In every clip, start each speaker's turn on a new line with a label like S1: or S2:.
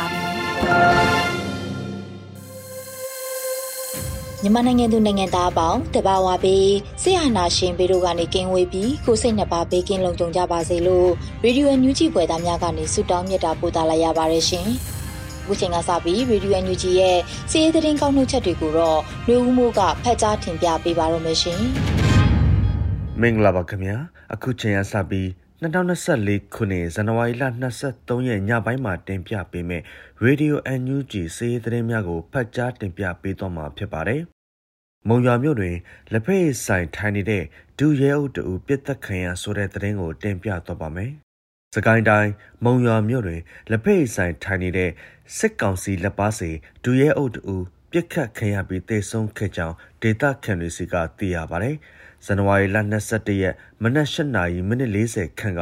S1: ါပြီ
S2: မြန်မာနိုင်ငံသူနိုင်ငံသားအပေါင်းတဘာဝပေးဆရာနာရှင်ပေတို့ကနေကင်းဝေးပြီးကိုစိတ်နှစ်ပါးဘေးကင်းလုံခြုံကြပါစေလို့ရေဒီယိုညူဂျီပွဲသားများကနေဆုတောင်းမြတ်တာပို့သလာရပါတယ်ရှင်။အခုချိန်ကစပြီးရေဒီယိုညူဂျီရဲ့စီးရီးသတင်းကောက်နှုတ်ချက်တွေကိုတော့လူဦးမိုးကဖတ်ကြားတင်ပြပေးပါရမရှင်။
S3: မင်္ဂလာပါခင်ဗျာ။အခုချိန်ကစပြီး 2024ခုနှစ်ဇန်နဝါရီလ23ရက်ညပိုင်းမှာတင်ပြပေးမယ့် Radio NUG စီးရီးသတင်းများကိုဖတ်ကြားတင်ပြပေးသွားမှာဖြစ်ပါတယ်။မုံရွာမြို့တွင်လက်ဖက်ဆိုင်ထိုင်နေတဲ့ဒူရဲအုပ်တူပြစ်သက်ခံရဆိုတဲ့သတင်းကိုတင်ပြသွားပါမယ်။စကိုင်းတိုင်းမုံရွာမြို့တွင်လက်ဖက်ဆိုင်ထိုင်နေတဲ့စစ်ကောင်စီလက်ပါစီဒူရဲအုပ်တူပြစ်ခတ်ခံရပြီးတေဆုံးခဲ့ကြောင်းဒေတာခန်တွေစီကသိရပါတယ်။ ဇန်နဝါရီလ22ရက်မနက်၈နာရီမိနစ်40ခန့်က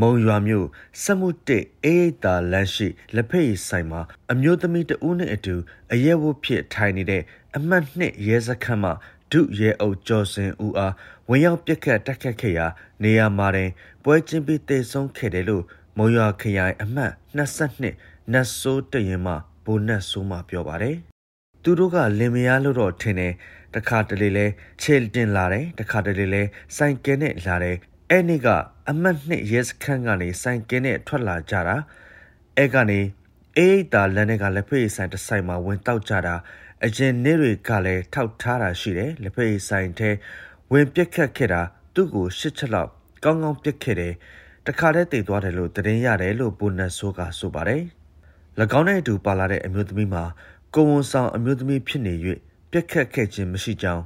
S3: မုံရွာမြို့စက်မှုတစ်အေးတာလမ်းရှိလက်ဖက်ရည်ဆိုင်မှာအမျိုးသမီးတဦးနဲ့အတူအရဲဝတ်ဖြစ်ထိုင်နေတဲ့အမှတ်နှစ်ရဲစခန်းမှာဒုရဲအုပ်ကျော်စင်ဦးအားဝင်ရောက်ပြက်ခတ်တက်ခတ်ခဲ့ရာနေရာမှာတင်ပွဲချင်းပြီးတေဆုံးခဲ့တယ်လို့မုံရွာခရိုင်အမှတ်22နတ်ဆိုးတရင်မှဘိုနတ်ဆိုးမှပြောပါတယ်သူတို့ကလင်မယားလို့တော့ထင်တယ် တခါတလေလဲခြေတင်လာတယ်တခါတလေလဲဆိုင်ကဲနဲ့လာတယ်အဲ့နေ့ကအမတ်နှစ်ရဲစခန်းကနေဆိုင်ကဲနဲ့ထွက်လာကြတာအဲ့ကနေအေးတာလမ်းထဲကလက်ဖေးဆိုင်တစ်ဆိုင်မှာဝင်တောက်ကြတာအရင်နေ့တွေကလည်းထောက်ထားတာရှိတယ်လက်ဖေးဆိုင်ထဲဝင်ပြက်ခတ်ခဲ့တာသူ့ကိုရှစ်ချက်လောက်ကောင်းကောင်းပြက်ခဲ့တယ်တခါတည်းတည်သွားတယ်လို့သတင်းရတယ်လို့ဘိုနတ်ဆိုးကဆိုပါတယ်၎င်းနဲ့အတူပါလာတဲ့အမျိုးသမီးမှာကိုဝန်ဆောင်အမျိုးသမီးဖြစ်နေ၍ ပြက်ခတ်ခဲ့ခြင်းမရှိကြောင်း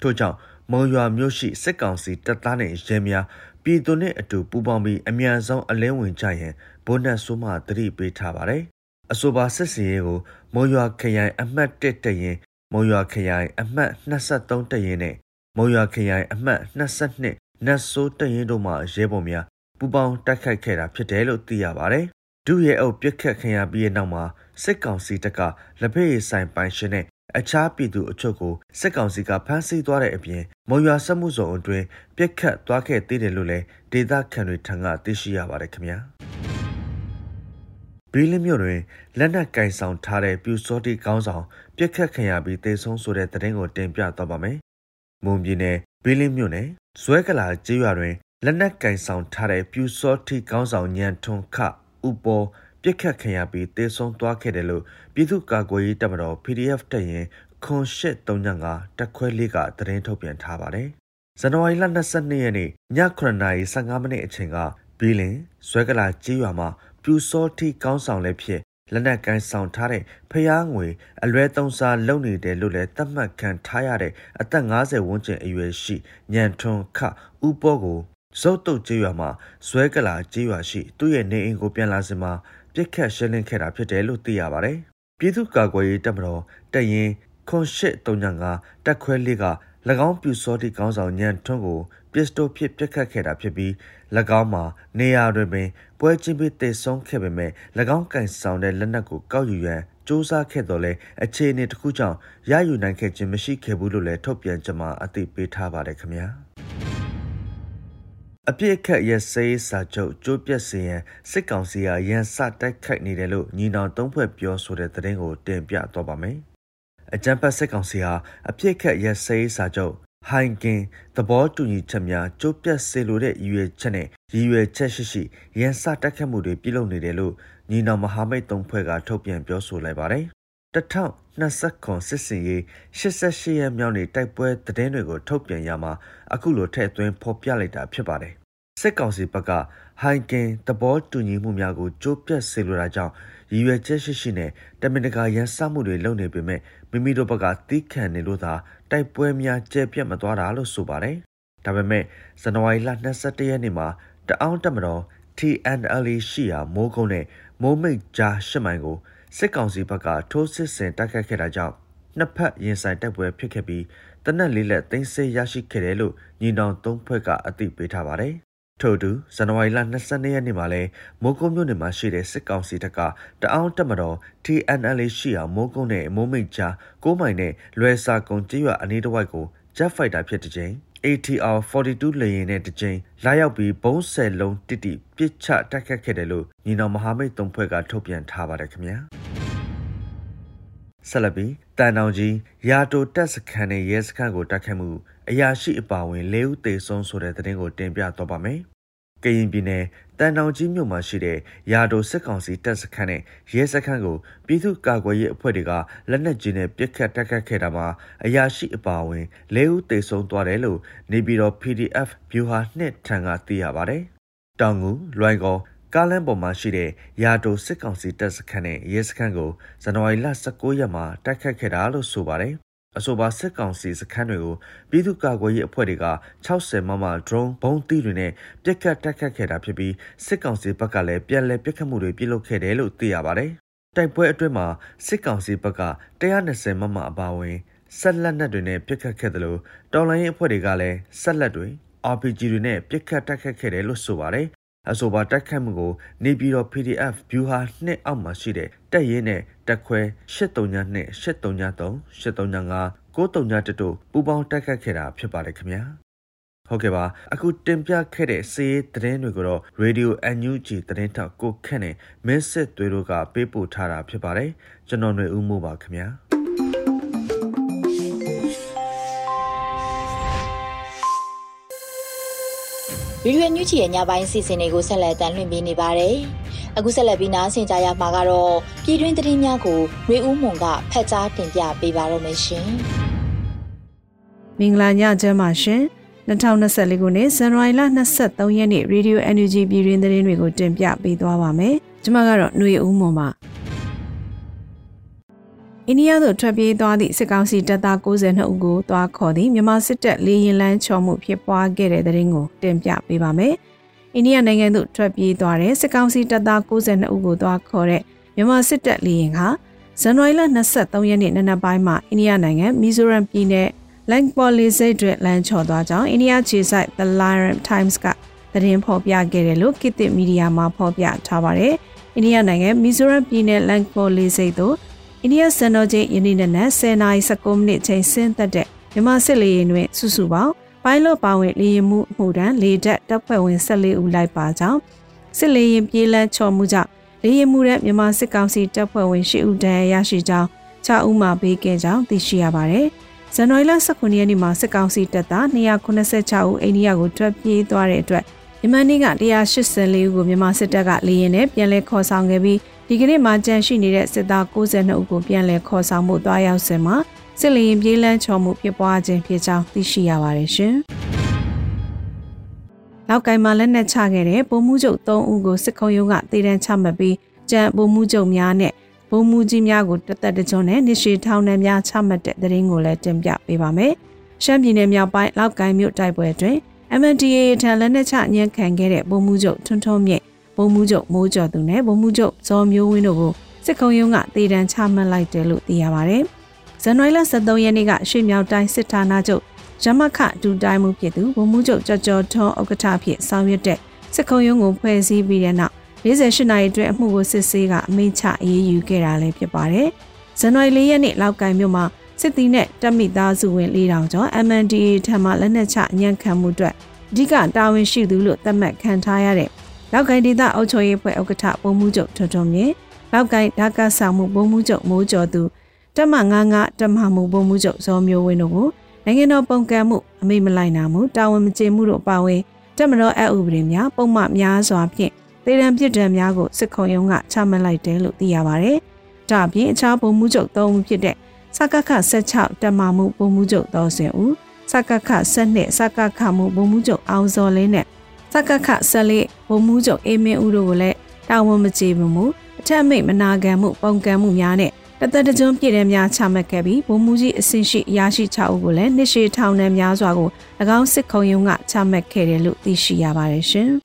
S3: ထို့ကြောင့်မုံရွာမြို့ရှိစစ်ကောင်စီတပ်သားနဲ့ရဲများပြည်သူနဲ့အတူပူးပေါင်းပြီးအမြန်ဆုံးအလင်းဝင်ကြရန်ဘုန်းနဲ့ဆိုးမှတတိပေးထားပါတယ်။အဆိုပါစစ်စီရေးကိုမုံရွာခရိုင်အမှတ်1တရင်မုံရွာခရိုင်အမှတ်23တရင်နဲ့မုံရွာခရိုင်အမှတ်22နတ်ဆိုးတရင်တို့မှရဲဘော်များပူးပေါင်းတိုက်ခိုက်ခဲ့တာဖြစ်တယ်လို့သိရပါတယ်။ဒုရဲအုပ်ပြစ်ခတ်ခင်ရပြီးတဲ့နောက်မှာစစ်ကောင်စီတပ်ကလက်ဖက်ရည်ဆိုင်ပိုင်ရှင်နဲ့ အခြားပြည်သူအချို့ကိုစစ်ကောင်စီကဖမ်းဆီးသွားတဲ့အပြင်မုံရွာစက်မှုဇုံအတွင်းပြက်ခတ်သွားခဲ့သေးတယ်လို့လည်းဒေသခံတွေထံကသိရှိရပါတယ်ခင်ဗျာဘီလင်းမြို့တွင်လက်နက်ကင်ဆောင်ထားတဲ့ပြူစောတိကောင်းဆောင်ပြက်ခတ်ခံရပြီးတေဆုံးဆိုတဲ့သတင်းကိုတင်ပြသွားပါမယ်။မွန်ပြည်နယ်ဘီလင်းမြို့နယ်ဇွဲကလာကျေးရွာတွင်လက်နက်ကင်ဆောင်ထားတဲ့ပြူစောတိကောင်းဆောင်ညံထွန်ခဥပေါ် ပြစ်ခတ်ခံရပြီးတေဆုံးသွားခဲ့တယ်လို့ပြည်သူ့ကာကွယ်ရေးတပ်မတော် PDF တပ်ရင်ခွန်ရှစ်395တက်ခွဲလေးကသတင်းထုတ်ပြန်ထားပါတယ်။ဇန်နဝါရီလ22ရက်နေ့ည9:15မိနစ်အချိန်ကဘီလင်ဇွဲကလာကြီးရွာမှာပြူစောတိကောင်းဆောင်လည်းဖြစ်လက်နက်ကိုင်းဆောင်ထားတဲ့ဖျားငွေအလွဲသုံးစားလုပ်နေတယ်လို့လည်းသတ်မှတ်ခံထားရတဲ့အသက်50ဝန်းကျင်အရွယ်ရှိညံထွန်းခဥပောကိုဇုတ်တုတ်ကျေးရွာမှာဇွဲကလာကျေးရွာရှိသူ့ရဲ့နေအိမ်ကိုပြန်လာစမှာ ပြစ်ခတ်ရှင်းလင်းခဲ့တာဖြစ်တယ်လို့သိရပါတယ်။ပြည်သူ့ကာကွယ်ရေးတပ်မတော်တပ်ရင်းခွန်ရှစ်305တက်ခွဲလေးက၎င်းပြူစောတိကောင်းဆောင်ညံထွန်းကိုပစ္စတိုဖြင့်ပြစ်ခတ်ခဲ့တာဖြစ်ပြီး၎င်းမှာနေရာတွင်ပင်ပွဲချင်းပြီးတေဆုံးခဲ့ပေမဲ့၎င်းကန်ဆောင်တဲ့လက်နက်ကိုကောက်ယူရန်စူးစမ်းခဲ့တော့လဲအခြေအနေတစ်ခုကြောင့်ရယူနိုင်ခဲ့ခြင်းမရှိခဲ့ဘူးလို့လည်းထုတ်ပြန်ကြမှာအသိပေးထားပါတယ်ခင်ဗျာ။ အပြစ်အခက်ရစေးစာချုပ်ကျိုးပြက်စေရန်စစ်ကောင်စီကရန်စတိုက်ခိုက်နေတယ်လို့ညီနောင်သုံးဖွဲ့ပြောဆိုတဲ့သတင်းကိုတင်ပြတော့ပါမယ်။အကြံဖတ်စစ်ကောင်စီဟာအပြစ်အခက်ရစေးစာချုပ်ဟိုင်ကင်သဘောတူညီချက်များကျိုးပြတ်စေလိုတဲ့ရည်ရွယ်ချက်နဲ့ရည်ရွယ်ချက်ရှိရှိရန်စတိုက်ခတ်မှုတွေပြုလုပ်နေတယ်လို့ညီနောင်မဟာမိတ်သုံးဖွဲ့ကထုတ်ပြန်ပြောဆိုလိုက်ပါတယ်2020ခုစစ်စင်ရေး88ရက်မြောက်နေ့တိုက်ပွဲသတင်းတွေကိုထုတ်ပြန်ရမှာအခုလိုထည့်သွင်းဖော်ပြလိုက်တာဖြစ်ပါတယ် စစ်ကောင်စီဘက်ကဟိုင်ကင်သဘောတူညီမှုများကိုကြိုးပြတ်စေလိုတာကြောင့်ရည်ရွယ်ချက်ရှိရှိနဲ့တမင်တကာရန်စမှုတွေလုပ်နေပေမဲ့မိမိတို့ဘက်ကတီးခံနေလို့သာတိုက်ပွဲများကျဲပြတ်မသွားတာလို့ဆိုပါတယ်။ဒါပေမဲ့ဇန်နဝါရီလ22ရက်နေ့မှာတအောင်းတက်မတော် TNLA ရှိရာမိုးကုန်းနဲ့မိုးမိတ်ကြားရှစ်မိုင်ကိုစစ်ကောင်စီဘက်ကထိုးစစ်ဆင်တိုက်ခတ်ခဲ့တာကြောင့်နှစ်ဖက်ရင်ဆိုင်တိုက်ပွဲဖြစ်ခဲ့ပြီးတနက်လေးလက်သိမ်းဆည်းရရှိခဲ့တယ်လို့ညီနောင်သုံးဖွဲ့ကအသိပေးထားပါတယ် ထို့သူဇန်နဝါရီလ22ရက်နေ့မှာလဲမိုးကုံမြို့နယ်မှာရှိတဲ့စစ်ကောင်စီတပ်ကတအောင်းတက်မတော် TNL ရှိရာမိုးကုံနဲ့မိုးမိတ်ကြား6မိုင်နဲ့လွယ်စာကုံကျေးရွာအနီးတစ်ဝိုက်ကို Jet Fighter ဖြစ်တဲ့ချိန် ATR 42လေယာဉ်နဲ့တစ်ကြိမ်လာရောက်ပြီးဘုံးဆယ်လုံးတိတိပစ်ချတိုက်ခတ်ခဲ့တယ်လို့ညီနောင်မဟာမိတ်သုံးဖွဲ့ကထုတ်ပြန်ထားပါတယ်ခင်ဗျာဆက်လက်ပြီးတန်တောင်ကြီးရာတိုတက်စခန်းနဲ့ရဲစခန်းကိုတိုက်ခတ်မှု အရာရှိအပါဝင်၄ဦးသေဆုံးဆိုတဲ့သတင်းကိုတင်ပြတော့ပါမယ်။ကရင်ပြည်နယ်တန်တောင်ကြီးမြို့မှာရှိတဲ့ရာတိုစစ်ကောင်စီတပ်စခန်းနဲ့ရဲစခန်းကိုပြည်သူ့ကာကွယ်ရေးအဖွဲ့တွေကလက်နက်ကြီးနဲ့ပစ်ခတ်တိုက်ခတ်ခဲ့တာမှာအရာရှိအပါဝင်၄ဦးသေဆုံးသွားတယ်လို့နေပြည်တော် PDF ဗျူဟာနှစ်ထံကသိရပါတယ်။တောင်ငူလွိုင်ကော်ကားလမ်းပေါ်မှာရှိတဲ့ရာတိုစစ်ကောင်စီတပ်စခန်းနဲ့ရဲစခန်းကိုဇန်နဝါရီလ19ရက်မှာတိုက်ခတ်ခဲ့တာလို့ဆိုပါတယ် အဆိုပါစစ်ကောင်စီစခန်းတွေကိုပြည်သူ့ကာကွယ်ရေးအဖွဲ့တွေက60မမ drone ဘုံးသီးတွေနဲ့ပြက်ခတ်တိုက်ခတ်ခဲ့တာဖြစ်ပြီးစစ်ကောင်စီဘက်ကလည်းပြန်လည်ပြက်ခတ်မှုတွေပြုလုပ်ခဲ့တယ်လို့သိရပါတယ်။တိုက်ပွဲအတွင်းမှာစစ်ကောင်စီဘက်က120မမအပါအဝင်ဆက်လက်နက်တွေနဲ့ပြက်ခတ်ခဲ့တယ်လို့တော်လိုင်းရေးအဖွဲ့တွေကလည်းဆက်လက်တွေ RPG တွေနဲ့ပြက်ခတ်တိုက်ခတ်ခဲ့တယ်လို့ဆိုပါတယ်အဆိုပါတိုက်ခတ်မှုကိုနေပြည်တော် PDF ဗျူဟာနှစ်အောက်မှာရှိတဲ့တက်ရဲနဲ့ တက်ခွဲ839 839 839 939တို့ပူပေါင်းတိုက်ခတ်ခဲ့တာဖြစ်ပါတယ်ခင်ဗျာဟုတ်ကဲ့ပါအခုတင်ပြခဲ့တဲ့စီးသတင်းတွေကိုတော့ Radio NUG သတင်းထောက်ကိုခန့်နဲ့မင်းစစ်သွေးတို့ကပေးပို့ထားတာဖြစ်ပါတယ်ကျွန်တော်ຫນွေဦးမိုးပါခင်ဗျာ
S2: ဗီဒီယိုညွှန်ချီရဲ့ညပိုင်းစီစဉ်တွေကိုဆက်လက်တင်လွှင့်ပေးနေပါတယ်။ အခုဆက်လက်ပြီးနားဆင်ကြရမှာကတော့ပြည်တွင်းသတင်းများကိုရွေဦးမွန်ကဖတ်ကြားတင်ပြပေးပါတော့မယ်ရှင်။
S4: မင်္ဂလာညချမ်းပါရှင်။2024ခုနှစ်ဇန်နဝါရီလ23ရက်နေ့ Radio NUG ပြည်တွင်းသတင်းတွေကိုတင်ပြပေးသွားပါမယ်။ကျွန်မကတော့ຫນွေဦးမွန်ပါ။အိန္ဒိယသို့ထွက်ပြေးသွားသည့်စစ်ကောင်စီတပ်သား92ဦးကိုသွားခေါ်သည့်မြန်မာစစ်တပ်လေရင်လန်းချော်မှုဖြစ်ပွားခဲ့တဲ့တဲ့ရင်ကိုတင်ပြပေးပါမယ်။ အိန္ဒိယနိုင်ငံသို့ထွက်ပြေးသွားတဲ့စစ်ကောင်စီတပ်သား92ဦးကိုသွားခေါ်တဲ့မြန်မာစစ်တပ်လေရင်ကဇန်နဝါရီလ23ရက်နေ့နနက်ပိုင်းမှာအိန္ဒိယနိုင်ငံမီဇိုရမ်ပြည်နယ်လန်ပေါ်လီစိတ်တွင်လမ်းချော်သွားကြောင်းအိန္ဒိယခြေစိုက် The Lion Times ကသတင်းဖော်ပြခဲ့တယ်လို့ကိတစ်မီဒီယာမှာဖော်ပြထားပါတယ်။အိန္ဒိယနိုင်ငံမီဇိုရမ်ပြည်နယ်လန်ပေါ်လီစိတ်သို့အိန္ဒိယစံတော်ချိန်ယနေ့နနက်10:19မိနစ်ချိန်ဆင်းသက်တဲ့မြန်မာစစ်လေယာဉ်တွင်စုစုပေါင်း ပိုင်းလော့ပါဝင်လေယာဉ်မှုမှုတန်းလေတပ်တပ်ဖွဲ့ဝင်14ဦးလိုက်ပါကြောင်းစစ်လေယာဉ်ပြေးလန်းချော်မှုကြောင့်လေယာဉ်မှုတဲ့မြန်မာစစ်ကောင်စီတပ်ဖွဲ့ဝင်10ဦးတန်းရရှိကြောင်း6ဦးမှပေးခဲ့ကြောင်းသိရှိရပါတယ်။ဇန်နဝါရီလ19ရက်နေ့မှာစစ်ကောင်စီတပ်သား296ဦးအိန္ဒိယကိုထွက်ပြေးသွားတဲ့အတွက်မြန်မာနေ့က184ဦးကိုမြန်မာစစ်တပ်ကလေယာဉ်နဲ့ပြန်လည်ခေါ်ဆောင်ခဲ့ပြီးဒီကနေ့မှကြန့်ရှိနေတဲ့စစ်သား62ဦးကိုပြန်လည်ခေါ်ဆောင်မှုတွားရောက်စင်မှာ စစ်လျင်ပြေးလန်းချော်မှုဖြစ်ပွားခြင်းဖြစ်ကြောင်းသိရှိရပါတယ်ရှင်။နောက်ကိုင်မှာလက်နက်ချခဲ့တဲ့ဗိုလ်မှူးချုပ်3ဦးကိုစစ်ခုံရုံးကတည်တံ့ချမှတ်ပြီးကြံဗိုလ်မှူးချုပ်များနဲ့ဗိုလ်မှူးကြီးများကိုတသက်တကြုံနဲ့နေရှိထောင်နှံများချမှတ်တဲ့သတင်းကိုလည်းတင်ပြပေးပါမယ်။ရှမ်းပြည်နယ်မြောက်ပိုင်းလောက်ကိုင်မြို့တိုက်ပွဲတွင် MNDAA ထံလက်နက်ချညှဉ်းခံခဲ့တဲ့ဗိုလ်မှူးချုပ်ထွန်းထွန်းမြင့်ဗိုလ်မှူးချုပ်မိုးကျော်သူနဲ့ဗိုလ်မှူးချုပ်ဇော်မျိုးဝင်းတို့ကိုစစ်ခုံရုံးကတေတံချမှတ်လိုက်တယ်လို့သိရပါဗျ။ ဇန်နဝါရီလ23ရက်နေ့ကရွှေမြောက်တိုင်းစစ်ဌာနချုပ်ရမခဒူတိုင်းမှုဖြစ်သူဗိုလ်မှူးချုပ်ကြော်ကြော်ထွန်းဥက္ကဋ္ဌဖြစ်ဆောင်ရွက်တဲ့စစ်ခုံရုံးကိုဖွဲ့စည်းပြီးတဲ့နောက်48နာရီအတွင်းအမှုကိုစစ်ဆေးကအမိန့်ချအေးအေးယူခဲ့တာလည်းဖြစ်ပါတယ်။ဇန်နဝါရီ4ရက်နေ့လောက်ကိုင်မြို့မှာစစ်တီနဲ့တပ်မိသားစုဝင်4000ကျော် MNDA ထံမှလက်နက်ချညှဉ်းခံမှုအတွက်အဓိကတာဝန်ရှိသူလို့သတ်မှတ်ခံထားရတဲ့လောက်ကိုင်းဒေသအုပ်ချုပ်ရေးဖွဲ့ဥက္ကဋ္ဌပုံမှုချုပ်ထွန်းထွန်းမြင့်လောက်ကိုင်းဓာကဆောင်မှုပုံမှုချုပ်မိုးကျော်သူ တက်မ99တက်မမှုပုံမှုချုပ်ဇော်မျိုးဝင်းတို့ကိုနိုင်ငံတော်ပုံကံမှုအမိမလိုက်နာမှုတာဝန်မကျေမှုတို့ပါဝင်တက်မတော်အဥပဒေများပုံမှန်များစွာဖြင့်တတေရန်ပြစ်ဒဏ်များကိုစစ်ခုံရုံးကချမှတ်လိုက်တယ်လို့သိရပါတယ်။ဒါအပြင်အခြားဗိုလ်မှူးချုပ်၃ဦးဖြစ်တဲ့စကခ16တက်မမှုဗိုလ်မှူးချုပ်သောစင်ဦးစကခ12စကခမှုဗိုလ်မှူးချုပ်အောင်စော်လင်းနဲ့စကခ14ဗိုလ်မှူးချုပ်အေးမင်းဦးတို့ကိုလည်းတာဝန်မကျေမှုအထက်မိတ်မနာခံမှုပုံကံမှုများနဲ့ တသက်တကြွပြည်နယ်များချမှတ်ခဲ့ပြီးဗိုလ်မှူးကြီးအဆင့်ရှိရရှိ6ဦးကိုလည်းနှစ်ရှည်ထောင်ဒဏ်များစွာကို၎င်းစစ်ခုံရုံးကချမှတ်ခဲ့တယ်လို့သိရှိရပါတယ်ရှင်။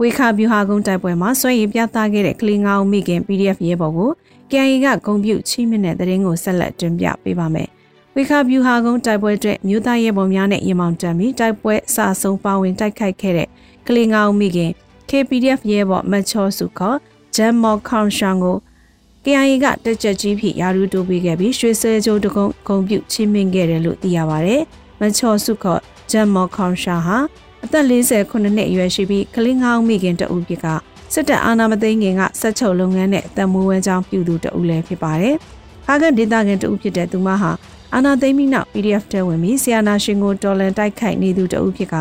S4: ဝေခါဗျူဟာကုန်းတိုက်ပွဲမှာဆွဲရည်ပြသခဲ့တဲ့ကလေးငောင်းမိခင် PDF ရဲဘော်ကို KIA ကဂုံပြုတ်ချိမိတဲ့တဲ့ရင်ကိုဆက်လက်တင်ပြပေးပါမယ်။ဝေခါဗျူဟာကုန်းတိုက်ပွဲအတွက်မြို့သားရဲဘော်များနဲ့ရင်မောင်တန်ပြီးတိုက်ပွဲအစဆုံးပါဝင်တိုက်ခိုက်ခဲ့တဲ့ကလေးငောင်းမိခင် KPDF ရဲဘော်မချောစုခေါ်ဂျမ်မော်ခေါန်ရှန်ကို KIA ကတက်ချက်ကြီးဖြစ်ယာရူတိုးပေးခဲ့ပြီးရွှေစဲကျိုးတကုံဂုံပြုတ်ချင်းမင်းခဲ့တယ်လို့သိရပါဗျ။မချော်စုခေါ်ဂျမ်မော်ခေါန်ရှာဟာအသက်48နှစ်အရွယ်ရှိပြီးကလင်းငောင်းမိခင်တဦးဖြစ်ကစစ်တပ်အာဏာမသိမ်းခင်ကဆက်ချုပ်လုပ်ငန်းနဲ့အသက်မွေးဝမ်းကြောင်းပြုသူတဦးလည်းဖြစ်ပါတယ်။ဖားကန်ဒေတာကန်တဦးဖြစ်တဲ့သူမဟာအာဏာသိမ်းပြီးနောက် PDF တဲဝင်ပြီးဆီယနာရှင်ကိုတော်လန်တိုက်ခိုက်နေသူတဦးဖြစ်က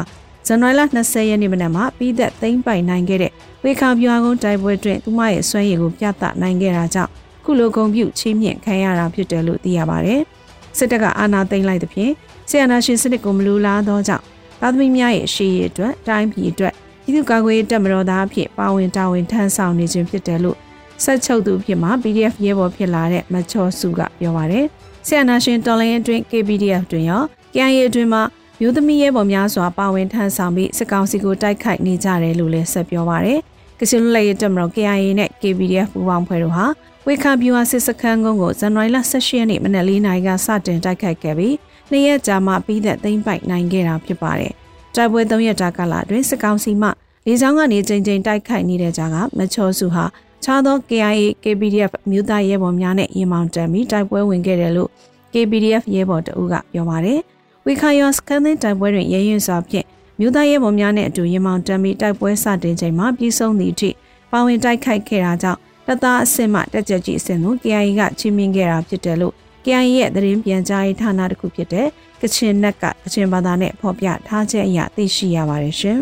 S4: ဇန်နဝါရီလ20ရက်နေ့မနက်မှာပြီးသက်သိမ်းပိုင်နိုင်ခဲ့တဲ့ဝေခါပြွာကုန်းတိုက်ပွဲတွင်သူမရဲ့ဆွမ်းရည်ကိုပြသနိုင်ခဲ့တာကြောင့်ခုလိုဂုံပြုချီးမြှင့်ခံရတာဖြစ်တယ်လို့သိရပါတယ်။စစ်တပ်ကအာဏာသိမ်းလိုက်သဖြင့်ဆီယနာရှင်စနစ်ကိုမလူလားသောကြောင့်သားသမီးများရဲ့ရှေ့ရအတွက်တိုင်းပြည်အတွက်ပြည်သူ့ကာကွယ်ရေးတပ်မတော်သားအဖြစ်ပါဝင်တာဝန်ထမ်းဆောင်နေခြင်းဖြစ်တယ်လို့ဆက်ချုပ်သူဖြစ်မှာ PDF ရဲဘော်ဖြစ်လာတဲ့မချောစုကပြောပါတယ်။ဆီယနာရှင်တော်လိုင်းအတွင်း KPDF တွင်ရော KIA အတွင်းမှာ မျိုးသမီးရဲဘော်များစွာပါဝင်ထမ်းဆောင်ပြီးစစ်ကောင်စီကိုတိုက်ခိုက်နေကြတယ်လို့လည်းဆက်ပြောပါရယ်။ကချင်လူလက်ရဲတပ်မတော် KIA နဲ့ KPDF ပူးပေါင်းဖွဲ့တို့ဟာဝေခါဗျူဟာစစ်စခန်းကုန်းကိုဇန်နဝါရီလ18ရက်နေ့မနက်၄နာရီကစတင်တိုက်ခိုက်ခဲ့ပြီးနှစ်ရက်ကြာမှပြီးသက်သိမ်းပိုက်နိုင်ခဲ့တာဖြစ်ပါတယ်။တိုက်ပွဲ၃ရက်တာကာလအတွင်းစစ်ကောင်စီမှလေကြောင်းကနေချိန်ချိန်တိုက်ခိုက်နေတဲ့ကြားကမချောစုဟာခြားသော KIA KPDF မြို့သားရဲဘော်များနဲ့ရင်မောင်တန်ပြီးတိုက်ပွဲဝင်ခဲ့တယ်လို့ KPDF ရဲဘော်တအုပ်ကပြောပါတယ်။ ဝေခါယောစကန်တဲ့တိုက်ပွဲတွင်ရဲရင်စွာဖြင့်မြို့သားရဲဘော်များနဲ့အတူရင်မောင်တန်ပြီးတိုက်ပွဲစတင်ချိန်မှာပြီးဆုံးသည့်အထိပါဝင်တိုက်ခိုက်ခဲ့တာကြောင့်တပ်သားအဆင့်မှတက်ကြကြီးအဆင့်ကို KIA ကချီးမြှင့်ခဲ့တာဖြစ်တယ်လို့ KIA ရဲ့သတင်းပြန်ကြားရေးဌာနတစ်ခုဖြစ်တဲ့ကချင်နက်ကကချင်ဘာသာနဲ့ဖော်ပြထားချက်အရသိရှိရပါတယ်ရှင်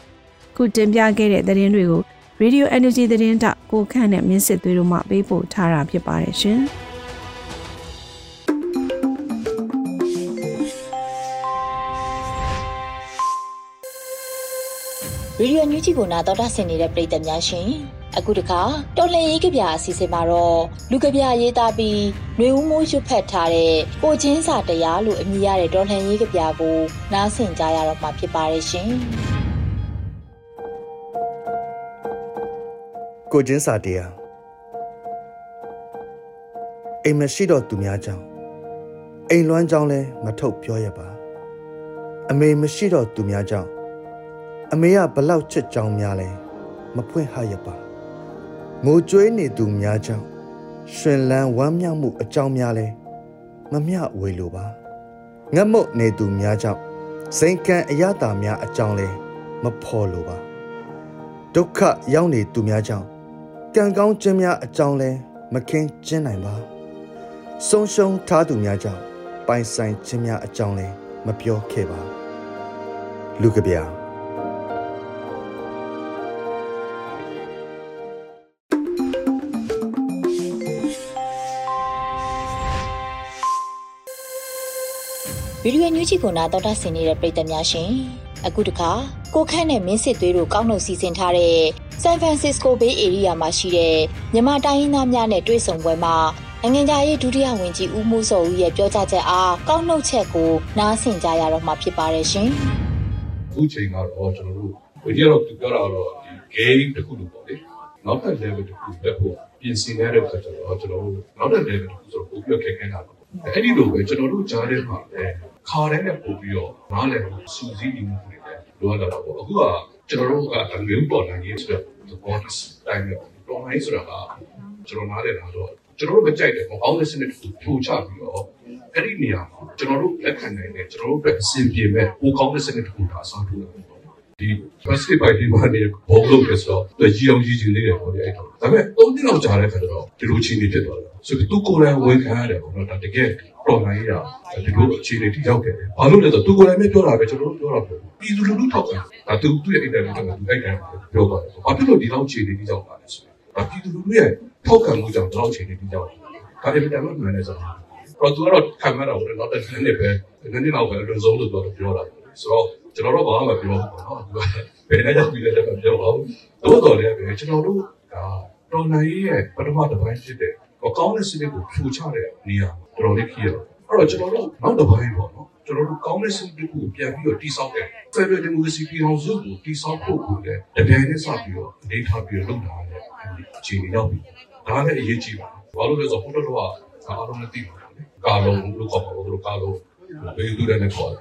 S4: ။ခုတင်ပြခဲ့တဲ့သတင်းတွေကို Radio Energy သတင်းတောက်ကိုခန့်နဲ့မင်းစစ်သွေးတို့မှပေးပို့ထားတာဖြစ်ပါတယ်ရှင်။
S2: ရေဒီယိုညူးချီကိုနာတော်တာဆင်နေတဲ့ပရိသတ်များရှင်အခုတခါတော်လှန်ရေးကြပြအစီအစဉ်မှာတော့လူကြပြရေးသားပြီးຫນွေဦးမိုးရွတ်ဖတ်ထားတဲ့ကိုချင်းစာတရားလို့အမည်ရတဲ့တော်လှန်ရေးကြပြကိုနားဆင်ကြရတော့မှာဖြစ်ပါတယ်ရှင်
S3: ကိုချင်းစာတရားအိမ်မရှိတော့သူများကြောင့်အိမ်လွမ်းကြောင်းလဲမထုတ်ပြောရပါ အမေမရှိတော့သူများကြောင့် အမေကဘလောက်ချစ်ကြောင်းများလဲမဖွင့်ဟရပါငိုကြွေးနေသူများကြောင့်ရှင်လန်းဝမ်းမြောက်မှုအကြောင်းများလဲမမျှဝေလိုပါငတ်မုတ်နေသူများကြောင့်စိန်ကံအရတာများအကြောင်းလဲမဖော်လိုပါဒုက္ခရောက်နေသူများကြောင့်ကံကောင်းခြင်းများအကြောင်းလဲမခင်းကျင်းနိုင်ပါဆုံးရှုံးထားသူများကြောင့်ပိုင်ဆိုင်ခြင်းများအကြောင်းလဲမပြောခဲ့ပါလူကဗျာ
S2: ဗီဒီယိုညူးချီကိုနာတော်တာဆင်နေတဲ့ပရိသတ်များရှင်အခုတခါကိုခန့်နဲ့မင်းစစ်သွေးတို့ကောက်နှုတ်စီစဉ်ထားတဲ့ဆန်ဖရန်စစ္စကိုဘေးဧရိယာမှာရှိတဲ့မြန်မာတိုင်းရင်းသားများနဲ့တွေ့ဆုံပွဲမှာနိုင်ငံသားရေးဒုတိယဝန်ကြီးဦးမိုးစောဦးရဲ့ပြောကြားချက်အားကောက်နှုတ်ချက်ကိုနားဆင်ကြရတော့မှာဖြစ်ပါတယ်ရှင်
S5: အခုချိန်ကတော့ကျွန်တော်တို့ဝီဒီယိုတော့ပြောတာတော့ဒီ game တစ်ခုလို့ပေါ့လေနောက်ထပ် level တစ်ခုတက်ဖို့ပြင်ဆင်ရတဲ့အခါကျတော့ကျွန်တော်တို့နောက်ထပ် level တစ်ခုဆိုတော့ပိုပြီးခက်ခဲတာပေါ့အဲ့ဒီလိုပဲကျွန်တော်တို့ကြားထဲမှာလည်း ခါတိုင်းနဲ့ပို့ပြီးတော့နားလည်မှုစူးစီးနေမှုတွေလည်းလိုအပ်တာပေါ့အခုကကျွန်တော်တို့ကအငြင်းပေါ်လာရေးဆိုတော့ the borders တိုင်းမျိုးတော်မိုင်းဆိုတာကကျွန်တော်နားလည်တာတော့ကျွန်တော်တို့မကြိုက်တယ်ပေါ့အောင်းတဲ့စနစ်ကိုထူချပြီးတော့အဲ့ဒီနေရာမှာကျွန်တော်တို့လက်ခံနိုင်တဲ့ကျွန်တော်တို့အတွက်အဆင်ပြေမဲ့ပိုကောင်းတဲ့စနစ်တစ်ခုဒါဆောက်ထုတ်လာတယ် ဒီ plastic ပိုက်ဒီမှာနေဘောလုံးပဲဆိုတော့သူကြီးအောင်ကြီးကြီးလေးတယ်ပေါ့လေအဲ့တော့ဒါပေမဲ့၃နှစ်လောက်ကြာတဲ့ခါကျတော့ဒီလိုချင်းနေဖြစ်သွားတယ်ဆိုပြီးသူကိုယ်တိုင်ဝန်ခံရတယ်ပေါ့နော်ဒါတကယ်တော်နိုင်ရဒီလိုအခြေအနေတိရောက်ခဲ့တယ်ဘာလို့လဲဆိုတော့သူကိုယ်တိုင်ပဲပြောတာပဲကျွန်တော်တို့ပြောတာပေါ့ပြည်သူလူထုထောက်ခံဒါသူသူ့ရဲ့ interview ကသူအဲ့တိုင်းပြောသွားတယ်ဘာဖြစ်လို့ဒီလောက်အခြေအနေတိရောက်လာလဲဆိုတော့ပြည်သူလူထုရဲ့ထောက်ခံမှုကြောင့်ဒီလောက်အခြေအနေတိရောက်လာတယ်ဒါပေမဲ့တမန်မှန်တယ်ဆိုတော့တော့သူကတော့ခံရတာပေါ့နော်တဲ့နည်းနည်းပဲနည်းနည်းတော့ပဲလွန်ဆုံးလို့ပြောပြောတာဆိုတော့ ကျွန်တော်တို့ဘာမှမပြောဘူးပေါ့နော်သူကဘယ်နဲ့ရောက်ပြီးလဲလည်းမပြောပါဘူးတို့တော်လည်းပဲကျွန်တော်တို့ကတော်နိုင်ရဲ့ပထမတစ်ပိုင်းဖြစ်တဲ့ကောင်းတဲ့စနစ်ကိုဖြူချတဲ့နေရာတော်တော်လေးဖြစ်ရတော့အဲ့တော့ကျွန်တော်တို့နောက်တစ်ပိုင်းပေါ့နော်ကျွန်တော်တို့ကောင်းတဲ့စနစ်ကိုပြန်ပြီးတော့တိဆောက်တဲ့ Federal Democracy ပြည်ထောင်စုကိုတိဆောက်ဖို့ကိုလည်းတပြိုင်တည်းစပြီးတော့အနေထားပြီးတော့လုပ်တာလည်းအခြေအနေရောက်ပြီဒါလည်းအရေးကြီးပါဘာလို့လဲဆိုတော့ဘုရားတော်ကအားလုံးလည်းသိပါဘူးကာလုံးလို့ခေါ်ပါဘူးတို့ကာလုံး ဘယ်သူတွေနဲ့ခေါ်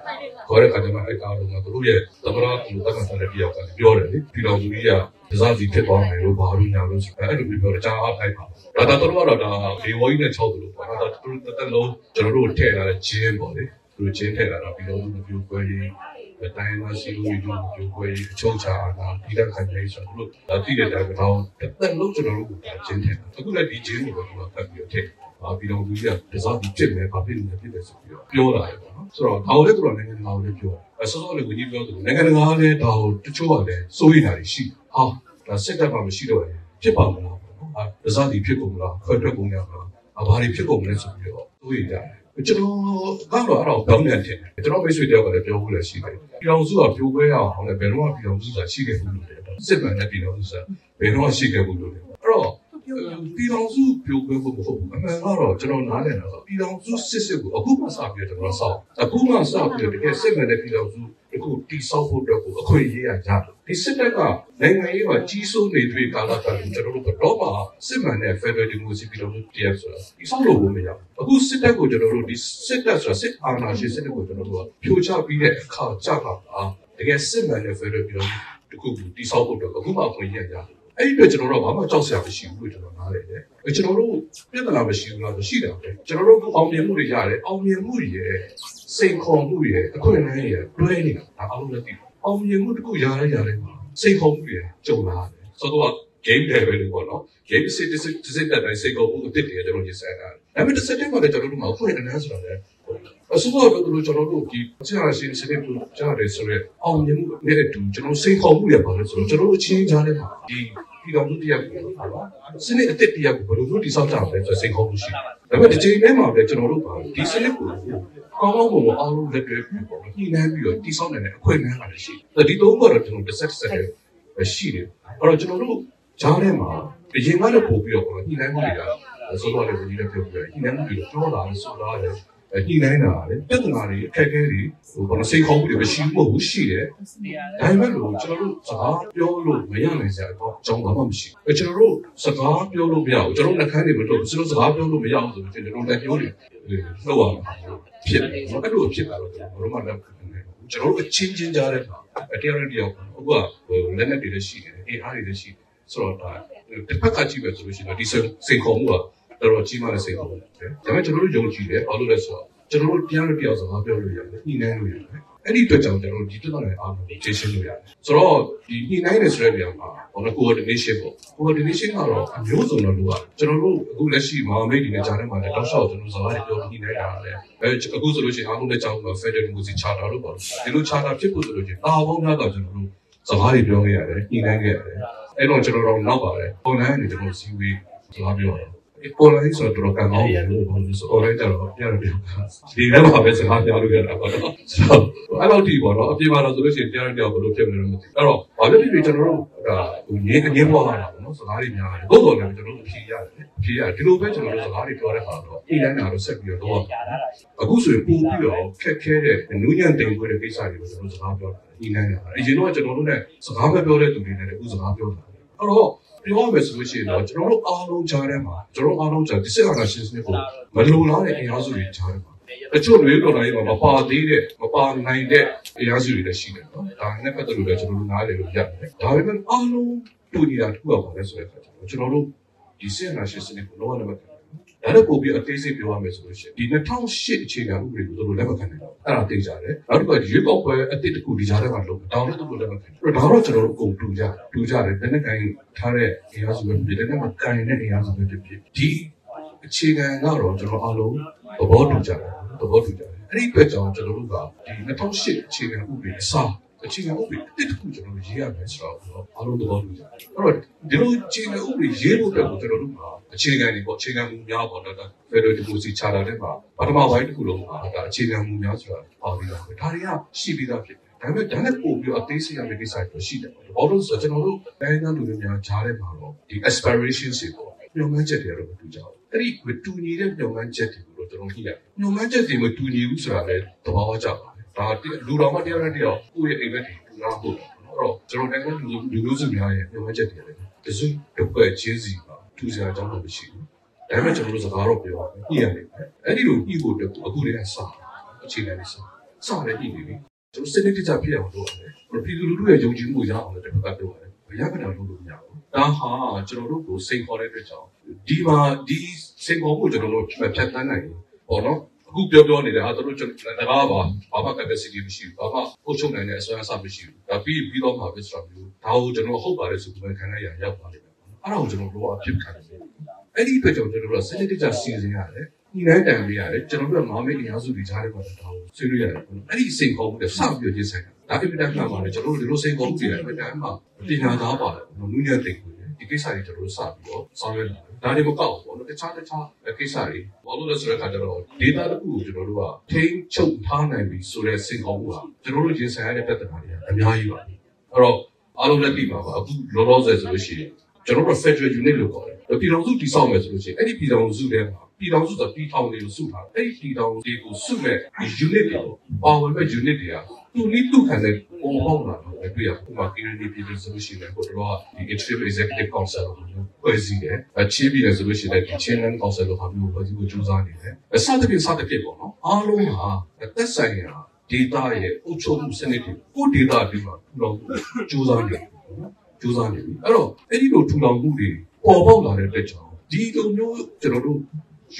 S5: ခေါ်တဲ့အခါကျမှအဲ့ကာလုံးကသူတို့ရဲ့သမရကူတက္ကသတဲ့ပြောက်ကပြောတယ်လေပြည်တော်စုကြီးကဒဇာစီဖြစ်သွားမယ်လို့ဘာလို့ညာလို့ဆိုအဲ့လိုပြောတယ်ကြားအားဖိုက်ပါဒါတော့တို့ကတော့ဒါဒီဝိုင်းနဲ့6သူလို့ပေါ့ဒါတော့သူတို့တက်လုံးကျွန်တော်တို့ထည့်လာတဲ့ဂျင်းပေါ့လေသူတို့ဂျင်းထည့်လာတော့ပြည်တော်စုမျိုးကွဲရေးတိုင်းမှာစီလူမျိုးမျိုးကွဲရေးအချုပ်ချာတာပြည်တဲ့ခံရေးဆိုတော့ဒါတိတဲ့တိုင်းတော့တက်လုံးကျွန်တော်တို့ကဂျင်းထည့်အခုလည်းဒီဂျင်းကိုတော့ဖတ်ပြီးတော့ထည့် အာပြည်တော်ကြီးကတစားပြီးဖြစ်မယ်ဘာဖြစ်နေဖြစ်တယ်ဆိုပြီးတော့ပြောလာတယ်ပေါ့နော်ဆိုတော့ဒါကိုလည်းသူကနိုင်ငံတကာကိုလည်းပြောတယ်အစောစောလည်းဝင်ကြီးပြောတယ်နိုင်ငံတကာကလည်းဒါကိုတချို့ကလည်းစိုးရိမ်တာတွေရှိဟာဒါစစ်တပ်ကမရှိတော့ရင်ဖြစ်ပါမလားပေါ့နော်အာတစားပြီးဖြစ်ကုန်မလားခွဲထွက်ကုန်ရမလားအဘာတွေဖြစ်ကုန်မလဲဆိုပြီးတော့စိုးရိမ်ကြတယ်ကျွန်တော်ကတော့အဲ့တော့ကောင်းတယ်ထင်တယ်ကျွန်တော်မိတ်ဆွေတယောက်ကလည်းပြောဖို့လည်းရှိတယ်ပြည်တော်စုကပြိုခွဲရအောင်လည်းဘယ်တော့မှပြည်တော်စုဆိုတာရှိခဲ့ဘူးလို့လေစစ်မှန်တဲ့ပြည်တော်စုဆိုတာဘယ်တော့မှရှိခဲ့ဘူးလို့လေအဲ့တော့ ပြည်တော်စုပြိုခွဲဖို့မဟုတ်ဘူးအမှန်ကတော့ကျွန်တော်နားလည်တာကပြည်တော်စုစစ်စစ်ကိုအခုမှစပြီးတော့ကျွန်တော်ဆောက်အခုမှစပြီးတော့တကယ်စစ်မှန်တဲ့ပြည်တော်စုအခုတိဆောက်ဖို့အတွက်ကိုအခွင့်အရေးရကြတယ်ဒီစစ်တပ်ကနိုင်ငံရေးမှာကြီးစိုးနေတွေ့ကာလကလည်းကျွန်တော်တို့ကတော့မှစစ်မှန်တဲ့ Federal Democracy ပြည်တော်စုတရားဆိုတာဒီဆောက်လို့မရဘူးအခုစစ်တပ်ကိုကျွန်တော်တို့ဒီစစ်တပ်ဆိုတာစစ်အာဏာရှင်စစ်တပ်ကိုကျွန်တော်တို့ကဖြိုချပြီးတဲ့အခါကြာတာတကယ်စစ်မှန်တဲ့ Federal ပြည်တော်စုတခုကိုတိဆောက်ဖို့အတွက်အခုမှအခွင့်အရေးရကြတယ် အဲ့ဒီအတွက်ကျွန်တော်တို့ဘာမှကြောက်စရာမရှိဘူးလို့ကျွန်တော်နားလည်တယ်။ကျွန်တော်တို့ပြဿနာမရှိဘူးလားမရှိတာပဲ။ကျွန်တော်တို့အောင်မြင်မှုတွေရတယ်။အောင်မြင်မှုတွေရဲ့စိန်ခေါ်မှုတွေရဲ့အခွင့်အရေးရဲ့တွဲနေတာဒါအားလုံးလည်းသိတယ်။အောင်မြင်မှုတစ်ခုရရရတယ်မှာစိန်ခေါ်မှုတွေကြုံလာတယ်။ဆိုတော့ game level လို့ပေါ့နော် game စစ်စစ်စစ်တဲ့တိုင်းစိတ်ကောမှုအစ်တည်းကျွန်တော်ညစတာဒါပေမဲ့တစ်စက်တည်းမှာလည်းကျွန်တော်တို့မှာဖွင့်အနေဆိုတာလည်းအစိုးရကတော့ကျွန်တော်တို့ဒီကြာရှင်စနစ်ကိုကြားတယ်ဆိုရဲအောင်မြင်မှုနဲ့အတူကျွန်တော်စိတ်ခေါ်မှုရပါလို့ဆိုတော့ကျွန်တော်တို့အချင်းကြားထဲမှာဒီ ပြည်တော်စုတရားကိုစနစ်အစ်တည်းတရားကိုဘယ်လိုမျိုးတိစောက်ကြမလဲဆိုစိတ်ခေါ်မှုရှိတယ်ဒါပေမဲ့ဒီချိန်ထဲမှာလည်းကျွန်တော်တို့ကဒီစနစ်ကိုကောင်းကောင်းပုံပေါ်အားလုံးလက်တွဲပြီးပေါ့ညှိနှိုင်းပြီးတော့တိစောက်နိုင်တဲ့အခွင့်အရေးလည်းရှိတယ်ဒီသုံးခုတော့ကျွန်တော်တစ်ဆက်တစ်ဆက်ရှိတယ်အဲ့တော့ကျွန်တော်တို့ကြားထဲမှာအရင်ကလည်းပို့ပြီးတော့ညှိနှိုင်းမှုတွေကဆိုတော့လည်းဒီလည်းပြောပြညှိနှိုင်းမှုတွေပြောလာလို့ဆိုတာလည်း ညှိနှိုင်းတာလေပြဿနာတွေအခက်အခဲတွေဟိုဘာလို့စိတ်ခေါင်းမှုတွေမရှိဘူးရှိတယ်ဒါပေမဲ့လို့ကျွန်တော်တို့စကားပြောလို့မရနိုင်စရာတော့အကြောင်းဘာမှမရှိဘူးကျွန်တော်တို့စကားပြောလို့မရဘူးကျွန်တော်နှခမ်းတွေမတော့ကျွန်တော်စကားပြောလို့မရဘူးဆိုတော့ကျွန်တော်လက်ပြောတွေလှုပ်ရမှာဖြစ်တယ်အဲ့လိုဖြစ်တာတော့ကျွန်တော်တို့မှလည်းကျွန်တော်တို့အချင်းချင်းကြားတဲ့တရားရတရားအခုကလက်နဲ့တွေလည်းရှိတယ်အေးအားတွေလည်းရှိတယ်ဆိုတော့ဒါတစ်ဖက်ကကြည့်ပဲဆိုလို့ရှိရင်ဒီစိန်ခေါ်မှုက တော်တော်ကြီးမားတဲ့စိန်ခေါ်မှုပဲဒါပေမဲ့ကျွန်တော်တို့ယုံကြည်တယ်ဘာလို့လဲဆိုတော့ကျွန်တော်တို့တရားရတရားစကားပြောလို့ရတယ်ညှိနှိုင်းလို့ရတယ်အဲ့ဒီအတွက်ကြောင့်ကျွန်တော်တို့ဒီတက်တဲ့အားလုံးဖြည့်ရှင်းလို့ရတယ်ဆိုတော့ဒီညှိနှိုင်းနေဆိုတဲ့နေရာမှာဘာလို့ coordination ပေါ့ coordination ကတော့အမျိုးစုံတော့လိုရတယ်ကျွန်တော်တို့အခုလက်ရှိမဟာမိတ်တွေနဲ့ကြားထဲမှာလည်းတောက်လျှောက်ကျွန်တော်စကားတွေပြောညှိနှိုင်းတာလည်းအဲအခုဆိုလို့ရှိရင်အားလုံးလည်းကြောင်းမှာ Federal Democracy Charter လို့ပေါ့ဒီလို Charter ဖြစ်ဖို့ဆိုလို့ရှိရင်တာဝန်များတော့ကျွန်တော်တို့စကားတွေပြောခဲ့ရတယ်ညှိနှိုင်းခဲ့ရတယ်အဲ့တော့ကျွန်တော်တို့နောက်ပါတယ် online နဲ့ကျွန်တော်စီဝေးစကားပြောတယ် online ဆိုတော့တော့ကံကောင်းတယ်လို့ပြောလို့ဆို online ကျတော့ပြရတယ်ဒီထဲမှာပဲစကားပြောလို့ရတာပေါ့နော်ဆိုတော့အဲ့လိုဒီပေါ့နော်အပြင်မှာတော့ဆိုလို့ရှိရင်ပြရတဲ့ဘယ်လိုဖြစ်မလဲမသိအဲ့တော့ဘာဖြစ်ဖြစ်ကျွန်တော်တို့ဒါဟိုငင်းငင်းပွားလာတာပေါ့နော်စကားတွေများတယ်ဘုတော်လည်းကျွန်တော်တို့ဖြေရတယ်ဖြေရဒီလိုပဲကျွန်တော်တို့စကားတွေပြောတဲ့အခါတော့အိတိုင်းကတော့ဆက်ပြီးတော့အခုဆိုရင်ပို့ပြီးတော့ခက်ခဲတဲ့နူးညံ့တင်ခွင့်တဲ့ကိစ္စတွေကိုကျွန်တော်စကားပြောတာအိတိုင်းကအရင်တော့ကျွန်တော်တို့နဲ့စကားပဲပြောတဲ့သူတွေနဲ့အခုစကားပြောတာအဲ့တော့ ပြောရမယ်ဆိုလို့ရှိရင်တော့ကျွန်တော်တို့အားလုံးကြားထဲမှာကျွန်တော်အားလုံးကြားဒီစစ်အာဏာရှင်စနစ်ကိုမလုံလောက်တဲ့အင်အားစုတွေကြားထဲမှာအချို့တွေတော့လည်းမပါသေးတဲ့မပါနိုင်တဲ့အင်အားစုတွေလည်းရှိတယ်နော်ဒါနဲ့ပတ်သက်လို့လည်းကျွန်တော်တို့နားလည်လို့ရတယ်ဒါပေမဲ့အားလုံးတူညီတာတစ်ခုပါလဲဆိုတဲ့အခါကျတော့ကျွန်တော်တို့ဒီစစ်အာဏာရှင်စနစ်ကိုလုံးဝလက်မခံ ဒါတော့ပို့ပြီးအသေးစိတ်ပြောရမယ်ဆိုလို့ရှိရင်ဒီ2008အခြေခံဥပဒေကိုသူတို့လက်မခံနိုင်တော့အဲ့ဒါသိကြတယ်နောက်တစ်ခါရွေးကောက်ပွဲအတစ်တခုဒီကြားထဲမှာလုပ်တောင်းလည်းသူတို့လက်မခံအဲ့တော့ဒါတော့ကျွန်တော်တို့အကုန်တူကြတူကြတယ်တနက်ကိုင်းထားတဲ့အင်အားစုပဲပြည်တဲ့မှာကိုင်တဲ့အင်အားစုပဲဖြစ်ဖြစ်ဒီအခြေခံကတော့ကျွန်တော်အားလုံးသဘောတူကြတယ်သဘောတူကြတယ်အဲ့ဒီအတွက်ကြောင့်ကျွန်တော်တို့ကဒီ2008အခြေခံဥပဒေအစား အခြေခံဥပဒေအတစ်တခုကျွန်တော်တို့ရေးရမယ်ဆိုတော့အားလုံးသဘောတူကြတယ်အဲ့တော့ဒီလိုအခြေခံဥပဒေရေးဖို့အတွက်ကိုကျွန်တော်တို့ကအခြေခံတွေပေါ့အခြေခံမူများပေါ့နော်ဒါ Federal Democracy Charter တဲ့မှာပထမပိုင်းတစ်ခုလုံးမှာဒါအခြေခံမူများဆိုတာပါပြီးသားပဲဒါတွေကရှိပြီးသားဖြစ်တယ်ဒါပေမဲ့ဒါနဲ့ပို့ပြီးအသေးစိတ်ရမယ့်ကိစ္စတွေရှိတယ်ပေါ့ဘာလို့ဆိုတော့ကျွန်တော်တို့တိုင်းသားလူတွေများကြားထဲမှာတော့ဒီ aspirations တွေပေါ့ညှို့မှန်းချက်တွေတော့မတူကြဘူးအဲ့ဒီမတူညီတဲ့ညှို့မှန်းချက်တွေကိုတော့ကျွန်တော်ကြည့်ရတယ်ညှို့မှန်းချက်တွေမတူညီဘူးဆိုတာလည်းသဘာဝကျပါတယ် ဒါလူတော်မှတရားနဲ့တရားကိုယ့်ရဲ့အိမ်မက်တွေတူလားဟုတ်တယ်အဲ့တော့ကျွန်တော်တိုင်းသားလူလူမျိုးစုများရဲ့ညှို့မှန်းချက်တွေလည်းတစုတစ်ခွက်ချင်းစီပါထူးခြားကြောင်းတော့မရှိဘူးဒါပေမဲ့ကျွန်တော်တို့စကားတော့ပြောညှိရတယ်အဲ့ဒီလိုညှိဖို့အတွက်အခုတည်းကစအခြေခံလေးစစလည်းညှိနေပြီကျွန်တော်စနစ်တကျဖြစ်အောင်လုပ်ရတယ်ပြည်သူလူထုရဲ့ယုံကြည်မှုရအောင်လည်းတစ်ခါပြောရတယ်ဘယ်ရကတာလုပ်လို့မရဘူးဒါဟာကျွန်တော်တို့ကိုစိန်ခေါ်တဲ့အတွက်ကြောင့်ဒီမှာဒီစိန်ခေါ်မှုကျွန်တော်တို့ဖြတ်တန်းနိုင်ပေါ့နော် အခုပြောပြောနေတယ်ဟာတို့ကျွန်တော်တကားပါဘာမှ capacity မရှိဘူးဘာမှအုပ်ချုပ်နိုင်တဲ့အစွမ်းအစမရှိဘူးဒါပြီးပြီးတော့မှာပဲဆိုတော့မျိုးဒါကိုကျွန်တော်ဟုတ်ပါတယ်ဆိုပြီးခံရရရောက်ပါလိမ့်မယ်အဲ့ဒါကိုကျွန်တော်တို့အဖြစ်ခံတယ်အဲ့ဒီအတွက်ကြောင့်ကျွန်တော်တို့စနစ်တကျစီစဉ်ရတယ်ဒီတိုင်းတန်ပေးရတယ်ကျွန်တော်တို့ကမာမေးအင်အားစုတွေကြားထဲမှာတောင်းဆွေးနွေးရတယ်အဲ့ဒီစိန်ခေါ်မှုတွေစပြီးရင်းဆိုင်တာဒါအင်မတန်မှန်ပါတယ်ကျွန်တော်တို့ဒီလိုစိန်ခေါ်မှုတွေလည်းအင်မတန်မှပညာသားပါတယ်နူးညံ့သိကို ဒီကိစ္စတွေကျွန်တော်တို့စပြီးတော့ဆောင်ရွက်လာတယ်ဒါတွေမကောက်ဘူးပေါ့နော်တခြားတခြားကိစ္စတွေဘာလို့လဲဆိုတဲ့အခါကျတော့ data တစ်ခုကိုကျွန်တော်တို့ကထိန်းချုပ်ထားနိုင်ပြီဆိုတဲ့စိန်ခေါ်မှုကကျွန်တော်တို့ရင်ဆိုင်ရတဲ့ပြဿနာတွေကအများကြီးပါအဲ့တော့အားလုံးလက်ပြီးပါပါအခုလောလောဆယ်ဆိုလို့ရှိရင်ကျွန်တော်တို့ Federal Unit လို့ခေါ်တယ်ပြည်တော်စုတည်ဆောက်မယ်ဆိုလို့ရှိရင်အဲ့ဒီပြည်တော်စုထဲမှာပြည်တော်စုဆိုပြည်ထောင်တွေကိုစုထားတယ်အဲ့ဒီပြည်တော်တွေကိုစုမဲ့ဒီ unit တွေပါဝင်မဲ့ unit တွေက သူနည်းသူခံတဲ့ပုံပေါက်လာတော့တွေ့ရဥပမာ community ပြည်သူဆိုလို့ရှိရင်ကိုတော့ဒီ interim executive council ကိုဖွဲ့စည်းတယ်အချင်းပြည်တယ်ဆိုလို့ရှိရင်ဒီ chairman council ကိုဟာမျိုးဖွဲ့စည်းဖို့ကြိုးစားနေတယ်အစသဖြင့်စသဖြင့်ပေါ့နော်အားလုံးဟာသက်ဆိုင်ရာ data ရဲ့အုပ်ချုပ်မှုစနစ်တွေကို data တွေမှာထူထောင်ဖို့ကြိုးစားနေတယ်ကြိုးစားနေပြီအဲ့တော့အဲ့ဒီလိုထူထောင်မှုတွေပေါ်ပေါက်လာတဲ့အတွက်ကြောင့်ဒီလိုမျိုးကျွန်တော်တို့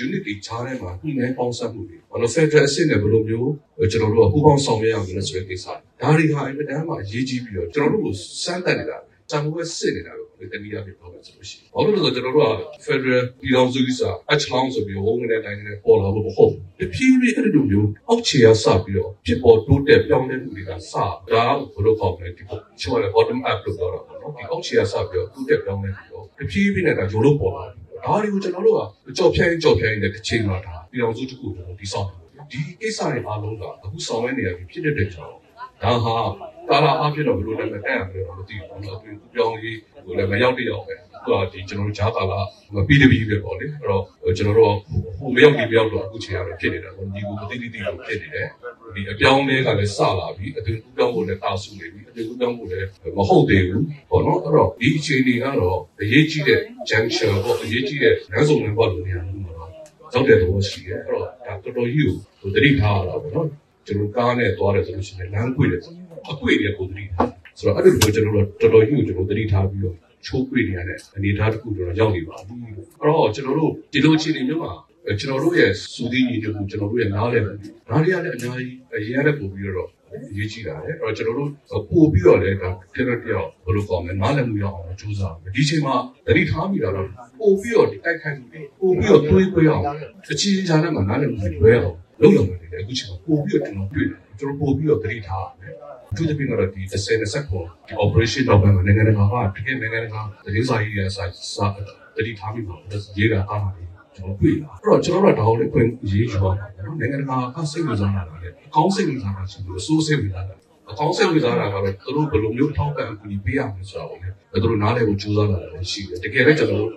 S5: unit တွေခြားထဲမှာညှိနှိုင်းပေါင်းစပ်မှုတွေဘာလို့ federal အဆင့်နဲ့ဘယ်လိုမျိုးကျွန်တော်တို့ကပူးပေါင်းဆောင်ရွက်ရမလဲဆိုတဲ့ကိစ္စဒါတွေဟာအင်မတန်မှအရေးကြီးပြီးတော့ကျွန်တော်တို့ကိုစမ်းသပ်နေတာတံမိုးစစ်နေတာပဲတနည်းအားဖြင့်ပြောမယ်ဆိုလို့ရှိရင်ဘာလို့လဲဆိုတော့ကျွန်တော်တို့က federal ပြည်တော်စုကြီးစာအချောင်းဆိုပြီးဝုန်းနေတဲ့တိုင်းနဲ့ပေါ်လာလို့မဟုတ်ဘူးတဖြည်းဖြည်းအဲ့လိုမျိုးအောက်ခြေကစပြီးတော့ဖြစ်ပေါ်တိုးတက်ပြောင်းလဲမှုတွေကစဒါဘယ်လိုခေါ်မလဲဒီချိုးရ bottom up လို့ပြောတာပေါ့နော်ဒီအောက်ခြေကစပြီးတော့တိုးတက်ပြောင်းလဲပြီးတော့တဖြည်းဖြည်းနဲ့ဒါရုံလို့ပေါ်လာတယ် ဒါတွေကိုကျွန်တော်တို့ကကြော်ဖြိုင်းကြော်ဖြိုင်းတဲ့တစ်ချိန်မှာဒါပြည်တော်စုတစ်ခုကိုဒီဆောင်ဒီကိစ္စတွေအားလုံးကအခုဆောင်ရွက်နေရပြီဖြစ်တဲ့ကြောင့်ဒါဟာ တာလာအဖြစ်တော့ဘယ်လိုလဲမတက်ရမလဲတော့မသိဘူး။အခုပြောင်းရေးဟိုလည်းမရောက်တရောက်ပဲ။သူကဒီကျွန်တော်တို့ဂျားကာလာပြီးတပြီးပဲပေါ့လေ။အဲ့တော့ကျွန်တော်တို့ဟိုမရောက်ဒီမရောက်တော့အခုချိန်ရပဲဖြစ်နေတာပေါ့။ဒီကိုမသိသိသိကိုဖြစ်နေတယ်။ဒီအပြောင်းလဲကလည်းစလာပြီ။အတူတူပြောင်းဖို့လည်းတာဆူနေပြီ။အတူတူပြောင်းဖို့လည်းမဟုတ်သေးဘူး။ပေါ့နော်။အဲ့တော့ဒီအခြေအနေကတော့အရေးကြီးတဲ့ junction ပေါ့အရေးကြီးတဲ့လမ်းစုံတွေပေါ့လို့နေရာမျိုးမှာရောက်တဲ့သဘောရှိတယ်။အဲ့တော့ဒါတော်တော်ကြီးကိုသတိထားရတာပေါ့နော်။ကျွန်တော်ကားနဲ့သွားတယ်ဆိုလို့ရှိရင်လမ်းကွေ့တယ် အကွေတွေပုံသတိထားဆိုတော့အဲ့ဒီလိုကျွန်တော်တို့တော်တော်ကြီးကိုကျွန်တော်သတိထားပြီးတော့ချိုးကွေနေရတဲ့အနေအထားတစ်ခုတော့ရောက်နေပါပြီအဲ့တော့ကျွန်တော်တို့ဒီလိုအခြေအနေမျိုးမှာကျွန်တော်တို့ရဲ့စူးစီးညီညွတ်မှုကျွန်တော်တို့ရဲ့နားလည်မှုဒါတွေကလည်းအများကြီးအရင်ကပို့ပြီးတော့ရေးကြည့်တာလေအဲ့တော့ကျွန်တော်တို့ပို့ပြီးတော့လည်းဒါတရက်တယောက်ဘယ်လိုကောင်းလဲနားလည်မှုရအောင်ကြိုးစားမယ်ဒီချိန်မှာသတိထားမိတာတော့ပို့ပြီးတော့ဒီတိုက်ခိုက်မှုတွေပို့ပြီးတော့တွေးခွဲအောင်အချင်းချင်းကြားထဲမှာနားလည်မှုတွေလွဲအောင်လုပ်ရမယ်လေအခုချိန်မှာပို့ပြီးတော့ကျွန်တော်တွေ့တယ်ကျွန်တော်ပို့ပြီးတော့သတိထားရမယ် သူတပင်းကတော့ဒီ30 20ကိုဒီ operation တော့ပဲနိုင်ငံတကာကတကယ်နိုင်ငံတကာသတင်းစာကြီးရဲ့စာစာတတိထားပြီးပါရေးတာအားပါတယ်ကျွန်တော်တွေ့လာအဲ့တော့ကျွန်တော်တို့ဒါကိုလည်းခွင့်ရေးယူပါမယ်နော်နိုင်ငံတကာကစိတ်ဝင်စားတာလေအကောင်းစိတ်ဝင်စားတာရှိလို့စိုးစိတ်ဝင်စားတာအကောင်းစိတ်ဝင်စားတာကတော့သူတို့ဘယ်လိုမျိုးထောက်ပံ့အကူအညီပေးရမလဲဆိုတာကိုလည်းသူတို့နားလည်ဖို့ကြိုးစားလာတယ်ရှိတယ်တကယ်လည်းကျွန်တော်တို့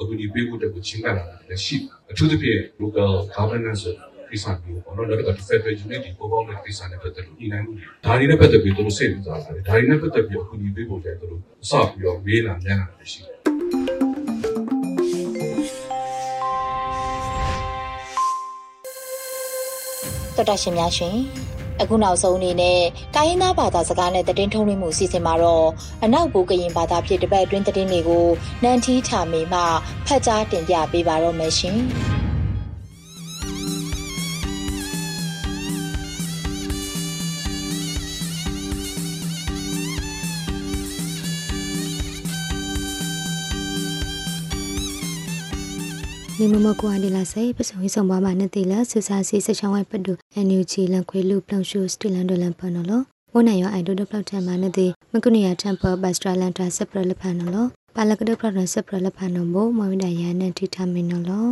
S5: အကူအညီပေးဖို့တက်ကိုချင်းကပ်လာတယ်ရှိအထူးသဖြင့် local governance ကိစ္စမျိုးပေါ့နော်နောက်တစ်ခါ Federal Unity ပေါ်ပေါက်တဲ့ကိစ္စနဲ့ပတ်သက်လို့ညှိနှိုင်းမှုတွေဒါတွေနဲ့ပတ်သက်ပြီးသူတို့စိတ်ဝင်စားတယ်ဒါတွေနဲ့ပတ်သက်ပြီးအခုဒီပေးဖို့လည်းသူတို့စပြီးတော့မေးလာမြန်လာတယ်ရှိတယ်
S2: တော်တာရှင်များရှင်အခုနောက်ဆုံးအနေနဲ့တိုင်းရင်းသားဘာသာစကားနဲ့သတင်းထုတ်လွှင့်မှုစီစဉ်မှာတော့အနောက်ဘူကရင်ဘာသာဖြစ်တပတ်အတွင်းသတင်းတွေကိုနန်ထီးထာမေမှဖတ်ကြားတင်ပြပေးပါတော့မယ်ရှင်။
S6: နေမမကွာဒီလာစေပစုံဆောင်ပါမနဲ့တီလာဆူစာစီစချောင်းဝဲပဒူအန်ယူဂျီလန်ခွေလူပလောင်ရှူစတီလန်ဒလန်ပနော်လောဝနိုင်ရအိုင်ဒိုဒပလောက်ထမနဲ့တီမကုနီယာတမ်ပဘတ်စထရလန်တာဆပ်ပရလဖန်နော်လောပါလကဒပရဆပ်ပရလဖန်နော်ဘောမဝိဒယာနဲ့တီထမင်းနော်လော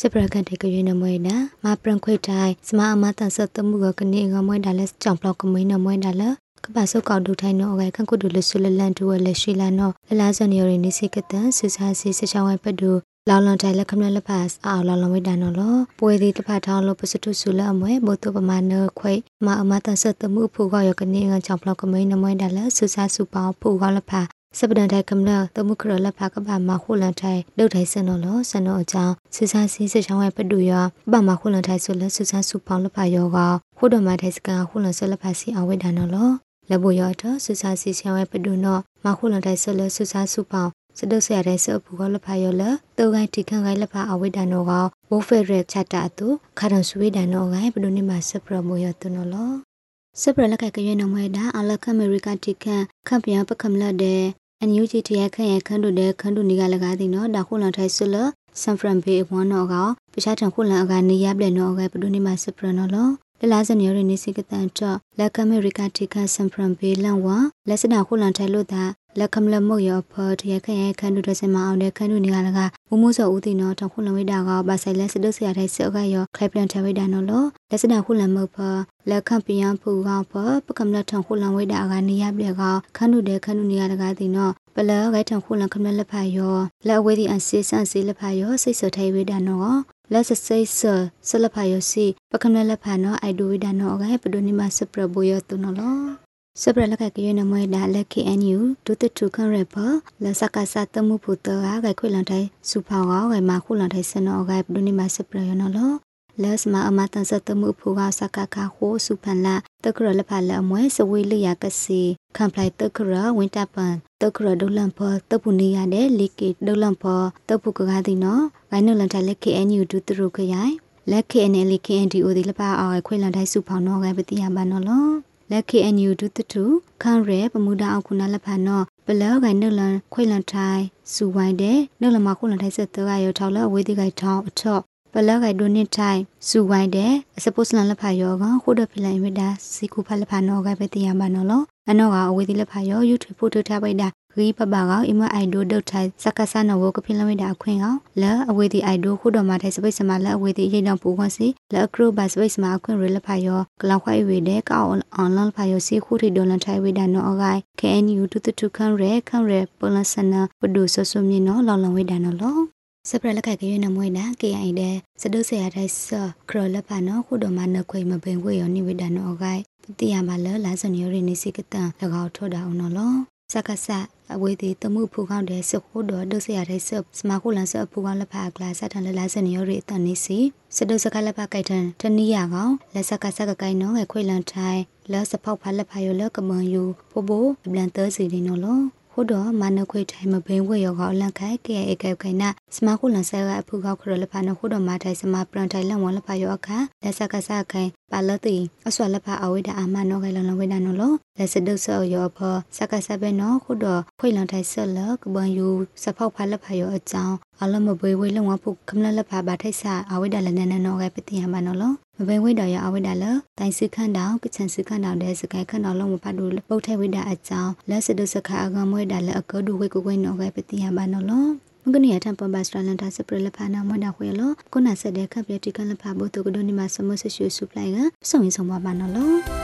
S6: စပရကန်တေကရွေးနမွေတာမပရန်ခွေတိုင်းစမအမတန်ဆတ်တမှုကကနေငမွေတာလက်ကြောင်ပလောက်ကမွေးနမွေတာလက်ကပဆုကောက်ဒုထိုင်နောအကဲခန့်ကုဒုလဆုလလန်တူဝလက်ရှိလာနောလလာဇန်ယောရနေစိကတန်ဆူစာစီစချောင်းဝဲပဒူ လောင်လွန်တိုင်လက်ခမလလက်ပါအာလောင်လွန်ဝိဒါနော်လောပွေဒီတဖတ်ထောင်းလို့ပစတုဆုလအမွဲဘုတုပမာနခွိမအမတဆတ်တမှုဖူကောရကနေငါချောင်းဖလောက်ကမိန်နမွဲဒါလက်ဆူစာစုပေါဖူကောလက်ဖာစပဒန်တိုင်ကမလတမှုခရလက်ဖာကပါမခုလန်တိုင်ဒုတ်တိုင်စနော်လောစနော်အကြောင်းဆူစာစီစချောင်းဝဲပတူရပမခုလန်တိုင်ဆိုလက်ဆူစာစုပေါလက်ဖာယောကခုတော်မတိုင်စကန်ခုလန်ဆလက်ဖာစီအဝိဒါနော်လောလက်ဘယောတော့ဆူစာစီချောင်းဝဲပတူနော်မခုလန်တိုင်ဆိုလက်ဆူစာစုပေါ စဒုဆရာတဲ့ဆပူကလဖာယောလတောဂိုင်တိခန်ဂိုင်လဖာအဝိဒနောကဝိုဖေရက်ချတာတုခါရန်ဆွေဒနောဂိုင်ဘဒုနိမစပရမိုယတနောလောစပရလကကရနမွေဒါအလကအမေရိကတိခန်ခပ်ပြပကမလတဲ့အန်ယူဂျီတီရခန့်ရခန့်တို့တဲ့ခန့်တို့နေကလကားတင်နော်ဒါခုလန်ထိုင်ဆွလဆန်ဖရန်ဘေးဝနနောကပခြားထံခုလန်အကနေရပလက်နောကဘဒုနိမစပရနောလောလလာစနေရနေစိကတန်တော့လက်ကအမေရိကတိခန်ဆန်ဖရန်ဘေးလန်ဝလက်စနာခုလန်ထိုင်လို့တာ လက်ခမလမုတ်ရဖတ်ရခရခန်းတို့တစမအောင်တဲ့ခန်းတို့နေကလကမမှုစောဦးတင်တော့တခုလဝိတာကဘာဆိုင်လက်စဒုဆရာထိုင်စောကရခလိုက်ပလန်ထဝိတာနော်လို့လက်စနာခုလမုတ်ဖလက်ခပီယံဖူကဖပကမလထံခုလဝိတာကနေရပြကခန်းတို့တဲ့ခန်းတို့နေကလကတင်တော့ပလဂိုက်ထံခုလခမလလက်ဖာယောလက်အဝေးဒီအစီဆန်စီလက်ဖာယောစိတ်စောထိုင်ဝိတာနော်လက်စစိတ်ဆဆလဖာယောစီပကမလလက်ဖာနော်အိုက်ဒူဝိတာနော်ကဲပဒုနိမစပရဘူယောတုနော်လို့ စပရလကကရနမွေဒါလက် KNU ဒုတထုခရပလစကဆာတမှုဖူတအားကခွေလန်တိုင်းစူဖောင်းကဝဲမခုလန်တိုင်းစနောကဒုနိမစပရယနလောလက်စမအမတန်စတမှုဖူကစကကခိုးစုဖန်လာတကရလဖလအမွဲစဝေးလျာကစီခံပလိုက်တကရဝင်းတပန်တကရဒုလန်ဖောတပုနေရတဲ့လီကီဒုလန်ဖောတပုကကားဒီနော်ဂိုင်းနလန်တလက် KNU ဒုတရုခရိုင်လက် KNL KNDO ဒီလပအောင်ခွေလန်တိုင်းစုဖောင်းတော့ကပတိယပါနော်လော လက် KNU ဒုတတူခန့်ရဲပမူဒါအခုနာလဖာနောပလောဂိုင်နလန်ခွေလန်ထိုင်စူဝိုင်းတဲ့နလမခုလန်ထိုင်ဆက်တော့ရထောက်လအဝေးတိကိုင်ထောင်းအထော့ပလောဂိုင်ဒိုနစ်ထိုင်စူဝိုင်းတဲ့အစပုစလန်လဖာယောကခုဒဖိလိုက်မဒါစီကူဖလဖာနောကပဲတရားမနော်လောအနောကအဝေးတိလဖာယော YouTube ဖို့ထုတ်ထားပိတာ ရီပပကောင်အမအိုင်ဒိုဒုတ်ထိုင်စကဆာနဝကဖိလမိတာအခွင့်ကောင်လဲအဝေးတီအိုင်ဒိုခုတော်မှာထိုင်စပိတ်စမလဲအဝေးတီရိတ်တော့ပူခွန်စီလဲအခရိုဘတ်စပိတ်စမအခွင့်ရလဖာယောကလောက်ခွိုင်ဝေတဲ့ကောက်အွန်လိုင်းဖာယောစီခုတီဒေါ်လန်ထိုင်ဝေတာနော်အဂိုင် KNU တူတူခန့်ရဲခန့်ရဲပလစနာပဒုဆဆုမြင်နော်လောင်လောင်ဝေတာနော်လောစပရလက်ကကရနမွေနာ KI တဲ့စဒုဆေရတဲ့ဆခရလပနော်ခုတော်မှာနခွေမပင်ဝေရောနိဝေဒနောအဂိုင်တိယမှာလလာစညိုရနေစိကတန်၎င်းထောတာအောင်နော်စကဆ အဝေးတီတမှုဖူကောင်းတဲ့စခိုးတော်ဒုစရတဲ့စစမခုလန်စဖူကောင်းလက်ဖာကလာစတန်လလာစနေရတန်နေစီစဒုစကလက်ဖာကိုက်တန်တနီယာကောင်လက်စကဆက်ကကိုင်းနော်ခွေလန်ထိုင်လက်စဖောက်ဖာလက်ဖာရလကမန်ယူဖိုးဘိုအပလန်သစီနေနော်လော ဟိုတော့မနခွေထိုင်မဘိန်းဝေရောကအလန့်ခိုက်ကေအေကေကေနာစမခုလန်ဆဲကအဖူကောက်ခရလဖာနဟိုတော့မထိုင်စမပရန်ထိုင်လန်ဝလဖာရောအခါလက်စကဆခိုင်ပါလတိအဆွာလဖာအဝိဒအာမနောကေလန်ဝိဒနော်လောလက်စဒုဆောရောဖစကဆဘဲနော်ဟိုတော့ခွေလန်ထိုင်ဆက်လကဘန်ယူစဖောက်ဖာလဖာရောအကြောင်းအလမဘွေဝေလုံဝဖုခမလလဖာဘာထိုက်ဆာအဝိဒလနနနောကေပတိယမနော်လော မဘိဝိတော်ရအဝိဒါလတိုင်စခန့်တောင်ကချန်စခန့်တောင်တဲ့စကိုင်ခန့်တော်လုံးမဖတ်လို့ပုတ်ထဲဝိဒါအကြောင်းလက်စဒုစခအကမွေဒါလအကဒုဝိကိုကိုနော်ပဲပတိယဘာနော်လောမကနီယထံပပစထလန်တာစပရလဖာနာမွန်ဒါခွေလောခုနဆက်တဲ့ခပ်ပြတိကလဖာဘုတုကဒိုနီမဆမဆရှုစုပလိုက်ကစုံရင်ဆုံးပါပါနော်လော